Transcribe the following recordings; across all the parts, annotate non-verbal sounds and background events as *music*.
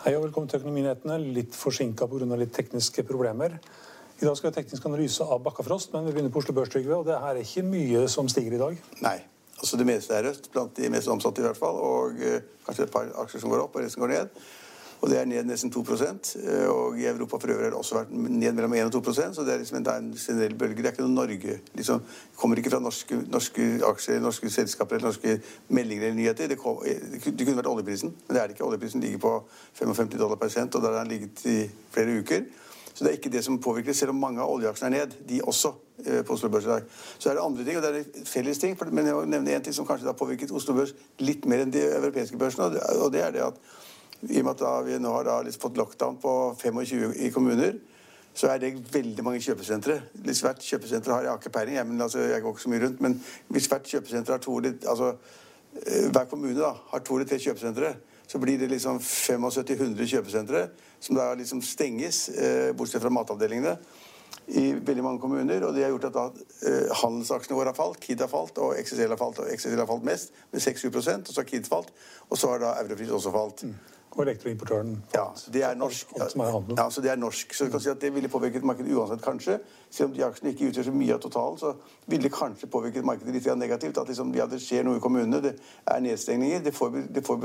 Hei og velkommen til Økonominyhetene. Litt forsinka pga. litt tekniske problemer. I dag skal vi ha teknisk analyse av Bakkafrost, men vi begynner på Oslo Børs. Og det her er ikke mye som stiger i dag. Nei. altså Det meste er rødt, blant de mest omsatte i hvert fall. Og eh, kanskje et par aksjer som går opp, og resten går ned. Og det er ned nesten 2 eh, Og i Europa for øvrig har det også vært ned mellom 1 og 2% Så det er liksom en, er generell bølge. Det er ikke noe Norge. liksom kommer ikke fra norske, norske aksjer, norske selskaper eller norske meldinger eller nyheter. Det, kom, det kunne vært oljeprisen, men det er det ikke. Oljeprisen ligger på 55 dollar per cent, og der har den ligget i flere uker. Så det er ikke det som påvirker, selv om mange av oljeaksjene er ned. De også eh, på Oslo Børs i dag. Så er det andre ting, og det er felles ting. Men jeg må nevne en ting som kanskje har påvirket Oslo Børs litt mer enn de europeiske børsene, og det er det at i og med at vi nå har fått lockdown på 25 i kommuner, så er det veldig mange kjøpesentre. Hvis hvert kjøpesenter har Jeg ikke peiling, jeg, men altså, jeg går ikke så mye rundt. Men hvis hvert kjøpesenter har to altså, eh, Hver kommune da, har to eller tre kjøpesentre, så blir det liksom 75-100 kjøpesentre som da liksom stenges, eh, bortsett fra matavdelingene, i veldig mange kommuner. Og det har gjort at da eh, handelsaksjene våre har falt. Kid har falt, og XXL har falt. Og XXL har falt mest, med 6-7% og så har Kid falt. Og så har da Europris også falt. Og elektroimportøren Ja, det er norsk. Alt, som er handel. Ja, så det er norsk. Så du kan si at det ville påvirket markedet uansett, kanskje. Selv om de aksjene ikke utgjør så mye av totalen, så ville det kanskje påvirket markedet litt negativt. At liksom, ja, det skjer noe i kommunene, det er nedstengninger. Det får, det får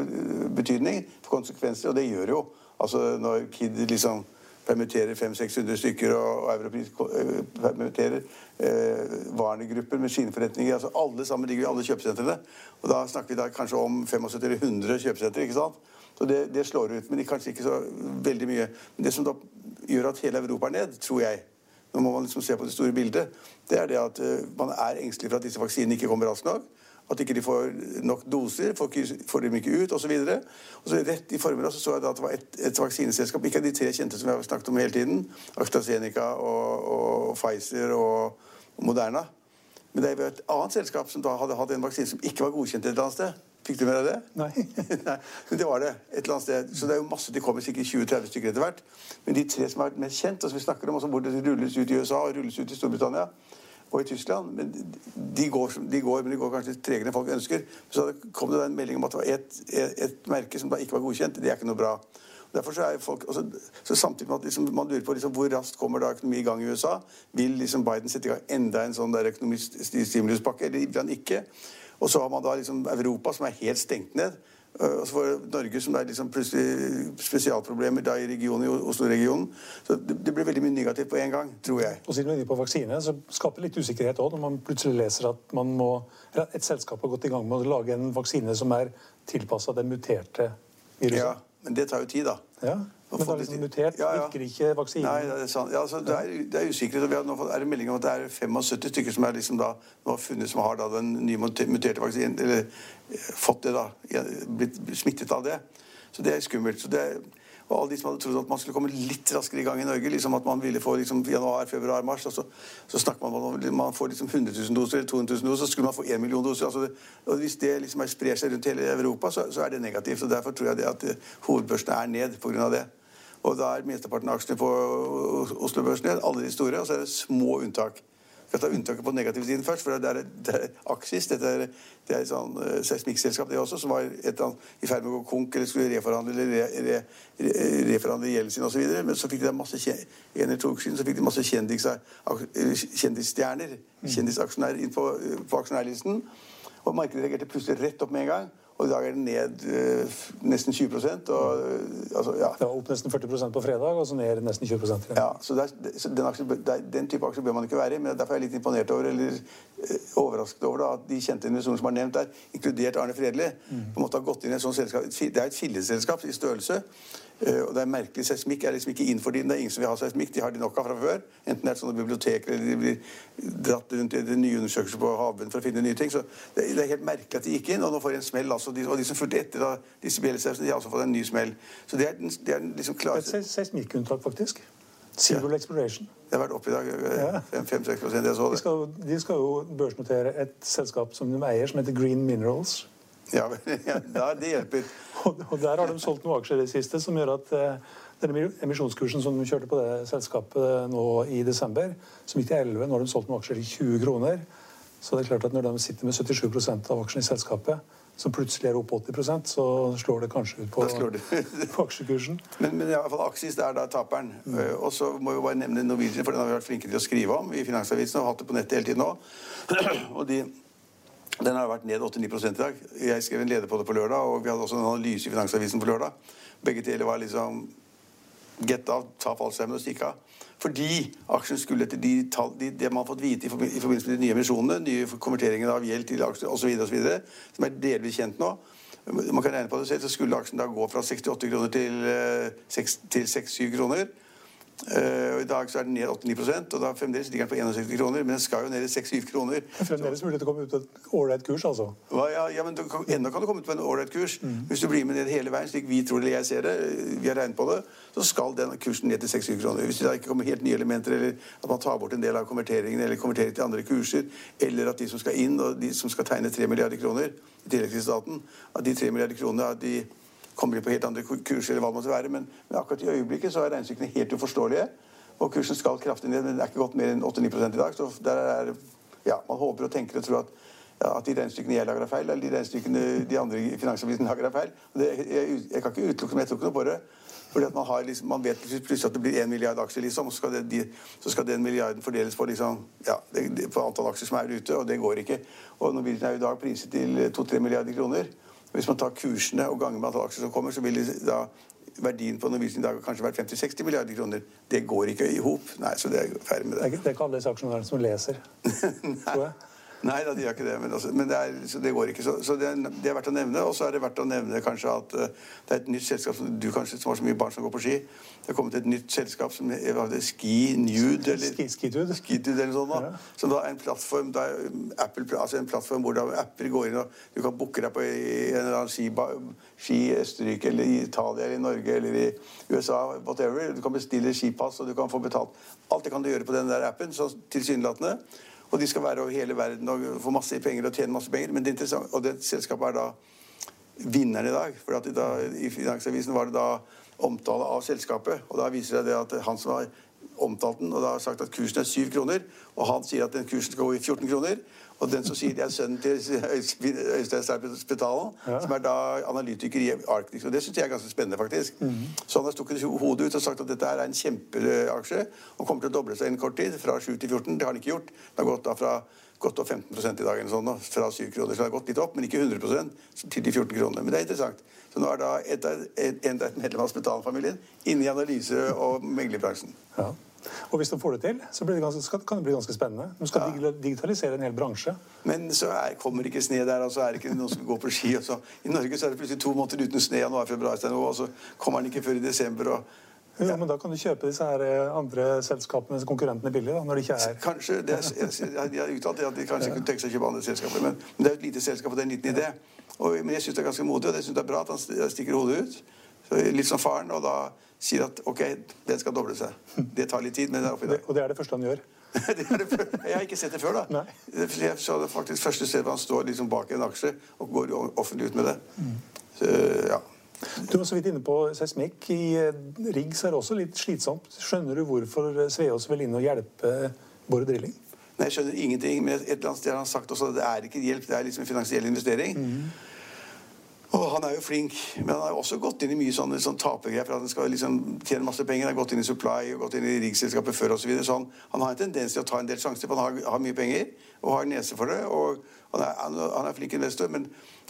betydning, for konsekvenser, og det gjør det jo. Altså når Kid liksom permitterer 500-600 stykker, og, og Europris eh, permitterer eh, varegrupper med sine forretninger. altså Alle sammen ligger i alle kjøpesentrene. Og da snakker vi da kanskje om 75-100 kjøpesentre. ikke sant? Så det, det slår ut, men kanskje ikke så veldig mye. Men det som da gjør at hele Europa er ned, tror jeg, nå må man liksom se på det store bildet, det er det at uh, man er engstelig for at disse vaksinene ikke kommer raskt nok. At ikke de får nok doser, ikke, får dem ikke ut osv. Rett i formiddag så, så jeg at det var et, et vaksineselskap, ikke de tre kjente som vi har snakket om hele tiden, AstraZeneca og, og Pfizer og, og Moderna. Men det er et annet selskap som da hadde hatt en vaksine som ikke var godkjent et eller annet sted. Fikk du med deg det? Nei. *laughs* Nei, det var det. et eller annet sted. Så det er jo masse, det kommer sikkert 20-30 stykker etter hvert. Men de tre som har vært mest kjent, og som vi snakker om, og som det rulles ut i USA og rulles ut i Storbritannia og i Tyskland men de går, de går, men de går kanskje tregere enn folk ønsker. Så kom det en melding om at det var et, et, et merke som da ikke var godkjent. Det er ikke noe bra. Derfor så er folk, også, så Samtidig med at liksom, man lurer på liksom, hvor raskt kommer da økonomi i gang i USA, vil liksom Biden sette i gang enda en sånn der økonomistimuluspakke, eller vil han ikke? Og så har man da liksom Europa, som er helt stengt ned. Og så får Norge, som er liksom plutselig spesialproblemer da i regionen, i Oslo-regionen. Så det, blir veldig mye negativt på en gang, tror jeg. Og siden vi er på vaksine, så skaper det litt usikkerhet òg når man plutselig leser at man må, et selskap har gått i gang med å lage en vaksine som er tilpassa det muterte viruset. Ja, men det tar jo tid, da. Ja, men det er liksom mutert, ja, ja. virker ikke vaksinen? Nei, det er sant. Ja, altså, det, er, det er usikkerhet. og vi har nå fått, er det melding om at det er 75 stykker som er liksom da, nå har funnet som har da den nye muterte vaksinen, eller fått det, da. Blitt smittet av det. Så det er skummelt. så det og alle de som hadde trodd at man skulle komme litt raskere i gang i Norge, liksom at man ville få liksom, januar, februar, mars, så, så snakker man om at man får liksom 100 000 doser eller 200 000 doser, så skulle man få 1 million doser. Altså og Hvis det liksom sprer seg rundt hele Europa, så, så, er det negativt. og Derfor tror jeg det at uh, hovedbørsene er ned pga. det. Og da er mesteparten av aksjene på Oslo Børs ned, alle de store, og så er det små unntak. skal ta unntaket på negativsiden først. for det er, det er Aksis, dette er, det er et sånn uh, seismikkselskap det også, som var et, i ferd med å gå konk eller skulle reforhandle eller re, re, re, reforhandle gjelden sin osv. Men så fikk de masse en to uker siden så fikk de masse kjendisstjerner, kjendisaksjonærer inn på, på aksjonærlisten. Og markedet reagerte plutselig rett opp med en gang. Og i dag er den ned øh, nesten 20 og, øh, altså, ja. Det var opp nesten 40% på fredag, og så ned nesten 20% igjen. Ja, så, der, så den, aksje, der, den, type aksjer bør man ikke være i. Men derfor er jeg litt imponert over, eller øh, overrasket over da, at de kjente investorene som har nevnt der, inkludert Arne Fredli, mm. måte har gått inn i et sånt selskap. Det er et filleselskap i størrelse. Eh, og det er merkelig Seismikk er liksom ikke inn for dem. Det er ingen som vil ha seismikk. De har de nok av fra før. Enten det er sånne biblioteker eller de blir dratt rundt i nye undersøkelser på havbunnen for å finne nye ting. Så det, er helt merkelig at de gikk inn, og nå får de en smell. Altså. De, og de som fulgte etter da, disse bjellsausene, de har også fått en ny smell. Så det er, det er liksom klare... Et seismikkunntak, faktisk. Civil ja. Exploration. Det har vært oppe i dag. 5-6 jeg så det. De skal, de skal jo børsnotere et selskap som de eier, som heter Green Minerals. Ja, ja det hjelper. og, der har de solgt noen aksjer i det siste som gjør at uh, denne emisjonskursen som de kjørte på det selskapet nå i desember, som gikk til 11, nå har de solgt noen aksjer i 20 kroner. Så det er klart at når de sitter med 77% av aksjene i selskapet, som plutselig er opp 80% så slår det kanskje ut på, *laughs* på aksjekursen. Men, men i alle fall Aksis er da taperen. Mm. Uh, og så må vi bare nevne Norwegian, for den har vi vært flinke til å skrive om i Finansavisen og hatt det på nettet hele tiden nå. *clears throat* og de den har vært ned 8-9 i dag. Jeg skrev en leder på det på lørdag, og vi hadde også en analyse i Finansavisen på lørdag. Begge deler var liksom Get av, ta fallskjermen og stikke av. Fordi aksjen skulle etter de tall, de, det man har fått vite i forbindelse med de nye emisjonene, nye konverteringer av gjeld til aksjer osv., som er delvis kjent nå Man kan regne på det selv, så skulle aksjen da gå fra 68 kroner til 6-7 kroner. Uh, I dag så er den ned 8-9 og da fremdeles ligger den på 61 kroner. Men den skal jo ned i 6-7 kroner. Fremdeles mulig til å komme ut på et ålreit kurs, altså? Ja, ja men kan, ennå kan du komme ut på en ålreit kurs. Mm. Hvis du blir med ned hele veien, slik vi tror eller jeg ser det, vi har regnet på det, så skal den kursen ned til 6-7 kroner. Hvis det da ikke kommer helt nye elementer, eller at man tar bort en del av konverteringen, eller konverterer til andre kurser, eller at de som skal inn, og de som skal tegne 3 milliarder kroner i tillegg til staten, at de 3 milliarder kronene at de kommer de på helt andre kurser, eller hva det måtte være. Men, men, akkurat i øyeblikket så er regnestykkene helt uforståelige. Og kursen skal kraftig ned, det er ikke gått mer enn 8-9 i dag. Så der er, ja, man håper og tenker og tror at, ja, at de regnestykkene jeg lager, er feil, eller de regnestykkene de andre i Finansavisen lager, er feil. Det, jeg, jeg, kan ikke utelukke, men jeg tror ikke noe på det. Fordi man, har liksom, man vet plutselig at det blir 1 milliard aksjer, liksom, så skal, det, de, så skal, den milliarden fordeles på, liksom, ja, det, på antall aksjer som er ute, og det går ikke. Og Norwegian er i dag priset til 2-3 milliarder kroner. Hvis man tar kursene og ganger med antall aksjer som kommer, så vil da verdien på Norwegian i dag kanskje vært 50-60 milliarder kroner. Det går ikke i hop. Nei, så det er ferdig med det. Det er ikke alle disse aksjonærene som leser, *laughs* tror jeg. Nei da, de gjør ikke det. Men, altså, men det, er, det, går ikke. Så, så det, det, er verdt å nevne. Og så er det verdt å nevne kanskje at uh, det er et nytt selskap som du kanskje som har så mye barn som går på ski. Det er kommet et nytt selskap som heter Ski Nude eller Skitude. Skitude eller sånn, da. Ja. Som da er en plattform, da, Apple, altså en plattform hvor da apper går inn og du kan booke deg på en eller annen ski, ski i Østerrike eller i Italia eller i Norge eller i USA, whatever. Du kan bestille skipass, og du kan få betalt. Alt det kan du gjøre på den der appen, så tilsynelatende. Og de skal være over hele verden og få masse penger og tjene masse penger. Men det interessant, og det selskapet er da vinneren i dag. For da, I Finansavisen var det da omtale av selskapet. Og da viser det at han som har omtalt den, og da har sagt at kursen er 7 kroner, og han sier at den kursen skal gå i 14 kroner. Og den som sier det, er sønnen til *laughs* Øystein Spetalen, ja. som er da analytiker i Arctic. Og det syns jeg er ganske spennende, faktisk. Mm -hmm. Så han har stukket hodet ut og sagt at dette her er en kjempeaksje og kommer til å doble seg innen kort tid, fra 7 til 14. Det har han ikke gjort. Det har gått da fra godt opp 15% i dag, eller sånn, fra 7 kroner. Så det har gått litt opp, men ikke 100 til de 14 kronene. Men det er interessant. Så nå er da et, et, et, et medlem av Spetalen-familien inne i analyse- og meglerbransjen. Ja. Og hvis de får det til, så det ganske, kan det bli ganske spennende. De skal ja. digitalisere en hel bransje. Men så er, kommer ikke sne der, og så er det ikke noen som går på ski. I Norge så er det plutselig to måneder uten sne januar-februar, og så kommer den ikke før i desember. og ja. Jo, men Da kan du kjøpe disse her eh, andre selskapene, konkurrentene, billig? da, når de ikke er Kanskje, det er, jeg, De har uttalt at de kanskje kunne tenke seg å kjøpe andre selskaper, men, men, det er jo et lite selskap, og det er en liten idé. Og, men jeg syns det er ganske modig, og jeg synes det er bra at han stikker hodet ut. Så, litt som faren. og da sier at ok, den skal doble seg. Det tar litt tid, men det er oppi dag. Og det er det første han gjør? *laughs* det det jeg har ikke sett det før. da. Nei. Jeg så det faktisk første stedet han står liksom bak en aksje og går offentlig ut med det. Mm. Så, ja. Du var så vidt inne på seismikk. I eh, Riggs er det også litt slitsomt. Skjønner du hvorfor Sveås vil inn og hjelpe Borre Drilling? Nei, Jeg skjønner ingenting, men et eller annet sted har han sagt også at det er ikke hjelp, det er liksom en finansiell investering. Og han er jo flink, men han har jo også gått inn i mye sånne, sånn tapergreier for at han skal liksom tjene masse penger. Han har gått inn i Supply og gått inn i riksselskapet før osv. Så, videre. så han, han har en tendens til å ta en del sjanser, for han har, har mye penger og har nese for det. og han er, han, han er flink investor, men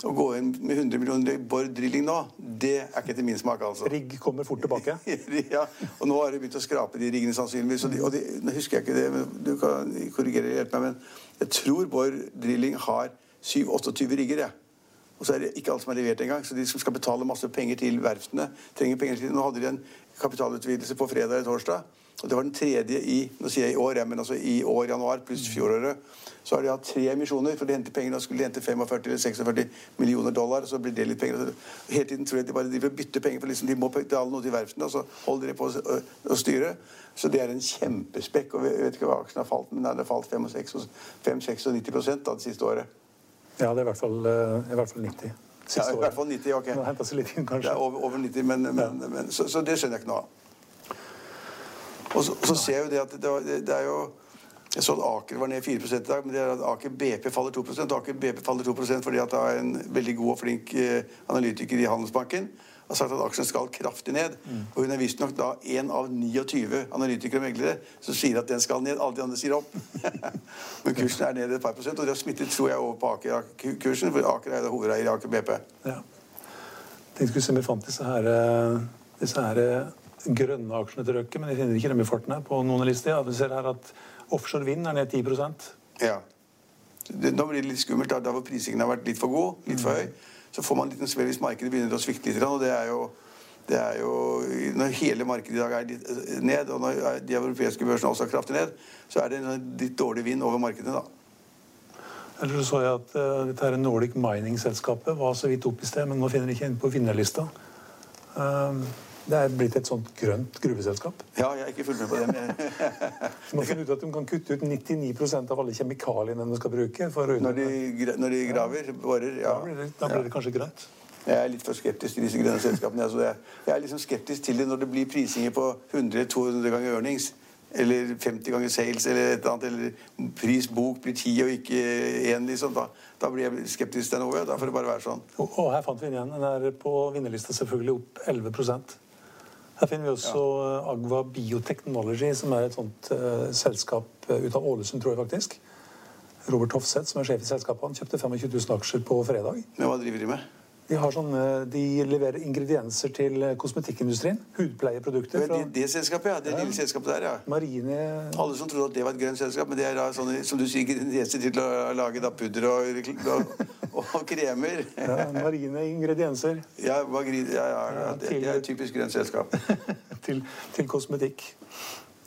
å gå inn med 100 millioner i Bård Drilling nå, det er ikke etter min smak, altså. Rigg kommer fort tilbake. *laughs* ja, og nå har de begynt å skrape de riggene sannsynligvis. Og, de, og de, nå husker jeg ikke det, men du kan korrigere og hjelpe meg, men jeg tror Bård Drilling har 7-28 rigger, jeg. Og så er det ikke alt som er levert engang, så de som skal betale masse penger til verftene, trenger penger til Nå hadde de en kapitalutvidelse på fredag eller torsdag. Og det var den tredje i nå sier jeg i år, ja, men altså i år, januar, pluss fjoråret. Så har de hatt tre emisjoner, for de henter penger. Nå skulle de hente 45 eller 46 millioner dollar, så blir det litt penger. Hele tiden tror jeg de bare driver og bytter penger, for liksom de må betale noe til verftene, og så holder de på å, styre. Så det er en kjempespekk. og Jeg vet ikke hva aksjen har falt, men den har falt 5-96 da, det siste året. Ja, det er i hvert fall, eh, i hvert fall 90. Siste Ja, i hvert fall året. 90, ok. Nå hentet seg litt inn, Det kanskje. er over, over 90, men, men, men så, så det skjønner jeg ikke noe av. Og så, så ser jeg jo det at det, det er jo Jeg så at Aker var ned 4 i dag, men det er at Aker BP faller 2% Aker BP faller 2% fordi at det er en veldig god og flink eh, analytiker i Handelsbanken har sagt at aksjen skal kraftig ned. Og hun er visstnok da en av 29 analytikere og meglere som sier at den skal ned. Alle de andre sier opp. *laughs* Men kursen er ned et par prosent, og det har smittet tror jeg, over på Aker-kursen, for Aker er hovedeier i Aker BP. Ja. Tenkte skulle se om vi fant disse her, eh, disse her eh, grønne aksjene til Røkke, men jeg finner ikke dem i farten her på noen lister. Ja, vi ser her at offshore vind er ned 10% Ja. Da blir det litt skummelt. Da, da hvor prisingen har vært litt for god, litt for høy, så får man en liten smell hvis markedet begynner å svikte litt. Og det er jo, det er jo Når hele markedet i dag er litt eh, ned, og når eh, de europeiske børsene også er kraftig ned, så er det en litt dårlig vind over markedet da. Eller så så jeg at uh, dette her Nordic Mining-selskapet var så vidt opp i sted, men nå finner de ikke inn på vinnerlista. Um, det er blitt et sånt grønt gruveselskap. Ja, jeg har ikke fulgt med på det. Men De har funnet ut at de kan kutte ut 99% av alle kjemikaliene de skal bruke. For når de, når de graver, borer da, ja. blir det, da blir det kanskje grønt. Jeg er litt for skeptisk til disse grønne selskapene. Altså jeg, jeg er liksom skeptisk til det når det blir prisinger på 100-200 ganger earnings. Eller 50 ganger sales, eller et eller annet. Eller pris bok blir 10 og ikke 1, liksom. Da, da blir jeg skeptisk til noe. Da får det bare være sånn. Og, og her fant vi den igjen. Den er på vinnerlista selvfølgelig opp 11 Her finner vi også eh, Agva Biotechnology, som er et sånt uh, selskap eh, ut av Ålesund, tror jeg faktisk. Robert Hofseth, som er sjef i selskapet, han kjøpte 25 000 aksjer på fredag. Men hva driver de med? De, har sånne, de leverer ingredienser til kosmetikkindustrien. Hudpleieprodukter fra det, det selskapet, ja. Det lille selskapet der, ja. marine Alle som trodde at det var et grønt selskap, men det er da sånne, som du sier, ingredienser til å lage da pudder og, *laughs* og, og kremer. ja, marine ingredienser Ja, magri- ja, ja, ja det, det er et typisk grønt selskap. *laughs* til, til kosmetikk.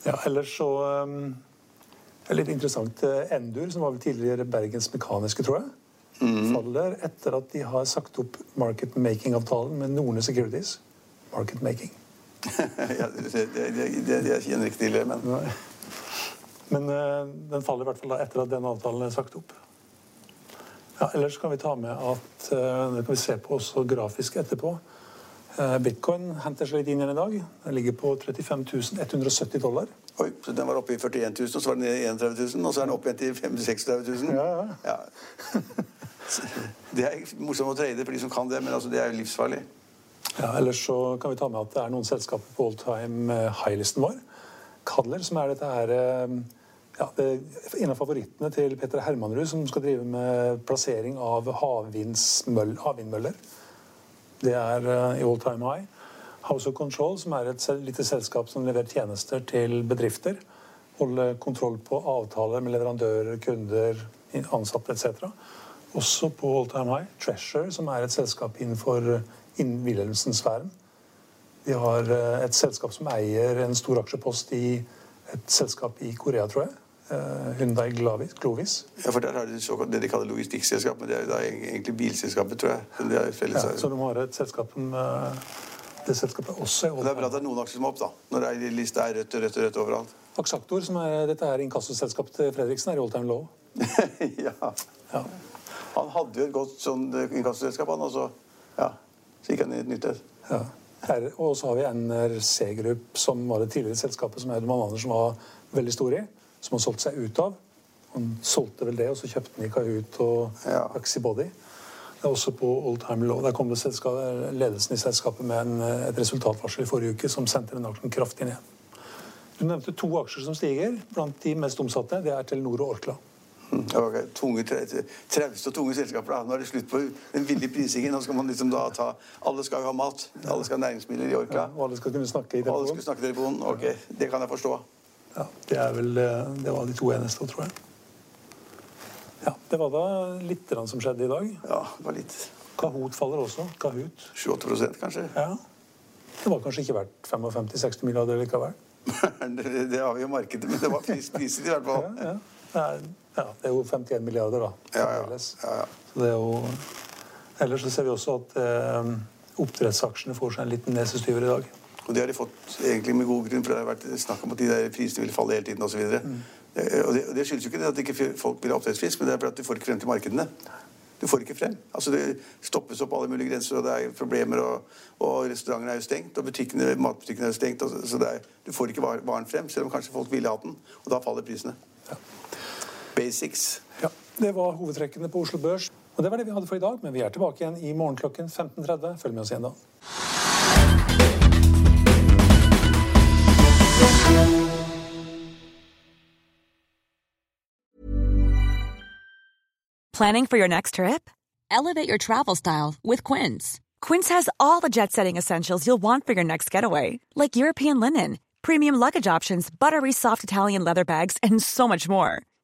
Ja, ellers så um, er litt interessant. eh, Endur, som var vel tidligere Bergens Mekaniske, tror jeg, faller etter at de har sagt opp market making-avtalen med Norne Securities. Market making. *laughs* ja, det, er ikke en riktig idé, men Nei. Men uh, den faller i hvert fall da etter at den avtalen er sagt opp. Ja, ellers kan vi ta med at uh, Det kan vi se på også grafisk etterpå. Uh, Bitcoin henter seg litt inn igjen i dag. Den ligger på 35 170 dollar. Oi, så den var oppe i 41 000, og så var den nede i 31 000, og så er den oppe igjen til 36 000. Ja, ja. Ja. *laughs* *laughs* Det er morsomt å trade for de som kan det, men altså, det er jo livsfarlig. Ja, ellers så kan vi ta med at det er noen selskaper på all-time high-listen vår. Kadler, som er dette her eh, ja, en av favorittene til Petter Hermanrud, som skal drive med plassering av havvindmøller. Det er eh, i all-time high. House of Control, som er et lite selskap som leverer tjenester til bedrifter. Holder kontroll på avtaler med leverandører, kunder, ansatte etc. Også på all-time high. Treasure, som er et selskap innenfor eh, innen Wilhelmsen-sfæren. Vi har eh, et selskap som eier en stor aksjepost i et selskap i Korea, tror jeg. Eh, Hyundai Glavis, Glovis. Ja, for der har de såkalt, det de kaller logistikkselskap, men det er jo da egentlig bilselskapet, tror jeg. Så. Ja, så de har et selskap som Det selskapet også er Og det er bra at det er noen aksjer som er opp, da. Når det er, lista er rødt og rødt og rødt overalt. Aksjaktor, som er dette er inkassoselskapet til Fredriksen, er i all time low. *laughs* ja. Ja. Han hadde jo et godt sånn eh, inkassoselskap, han, og så ja, så gikk han i et nytt et. Ja. Og så har vi NRC Group, som var det tidligere selskapet som Audun Andersen var veldig stor i. Som han solgte seg ut av. Han solgte vel det, og så kjøpte han i Kahoot og Ja. Axibody. Det er også på Old Time Law. Der kom det ledelsen i selskapet med en, et resultatvarsel i forrige uke som sendte den aksjen kraftig ned. Du nevnte to aksjer som stiger. Blant de mest omsatte det er Telenor og Orkla. Ok, Tunge, trauste og tunge selskaper. da. Nå er det slutt på den ville prisingen. Nå skal man liksom da ta Alle skal ha mat. Alle skal ha næringsmidler i Orkla. Og alle skal kunne snakke i Og alle telefonen. snakke i telefonen. Ok, det kan jeg forstå. Ja, det, er vel, eh, det var de to eneste, tror jeg. Ja, Det var da litt som skjedde i dag. Ja, det var litt Kahoot faller også. Kahoot. 7-8% kanskje. Ja. Det var kanskje ikke verdt 55-60 milliarder likevel. *laughs* det, det har vi jo markedet, men det var pris, priset i hvert fall. Ja, det er, ja, det er jo 51 milliarder, da. Ja, ja. Ja, ja. Jo Ellers så ser vi også at eh, oppdrettsaksjene får seg en liten nesestyver i dag. Og det har de fått egentlig med god grunn, for det har vært snakk om at de der prisene vil falle hele tiden osv. Mm. Og det, og det skyldes jo ikke det at ikke folk vil ha oppdrettsfisk, men det er fordi at du får ikke frem til markedene. Du får ikke frem. Altså Det stoppes opp alle mulige grenser, og det er problemer, og, og restaurantene er jo stengt, og butikkene, matbutikkene er jo stengt, og, så- er, du får ikke varen frem, selv om kanskje folk ville ha den. Og da faller prisene. Basics. Ja, Det var hovedtrekkene på Oslo Børs. Og Det var det vi hadde for i dag, men vi er tilbake igjen i morgen klokken 15.30. Følg med oss igjen da. Planning for your next trip? Elevate your travel style with Quince. Quince has all the jet setting essentials you'll want for your next getaway, like European linen, premium luggage options, buttery soft Italian leather bags, and so much more.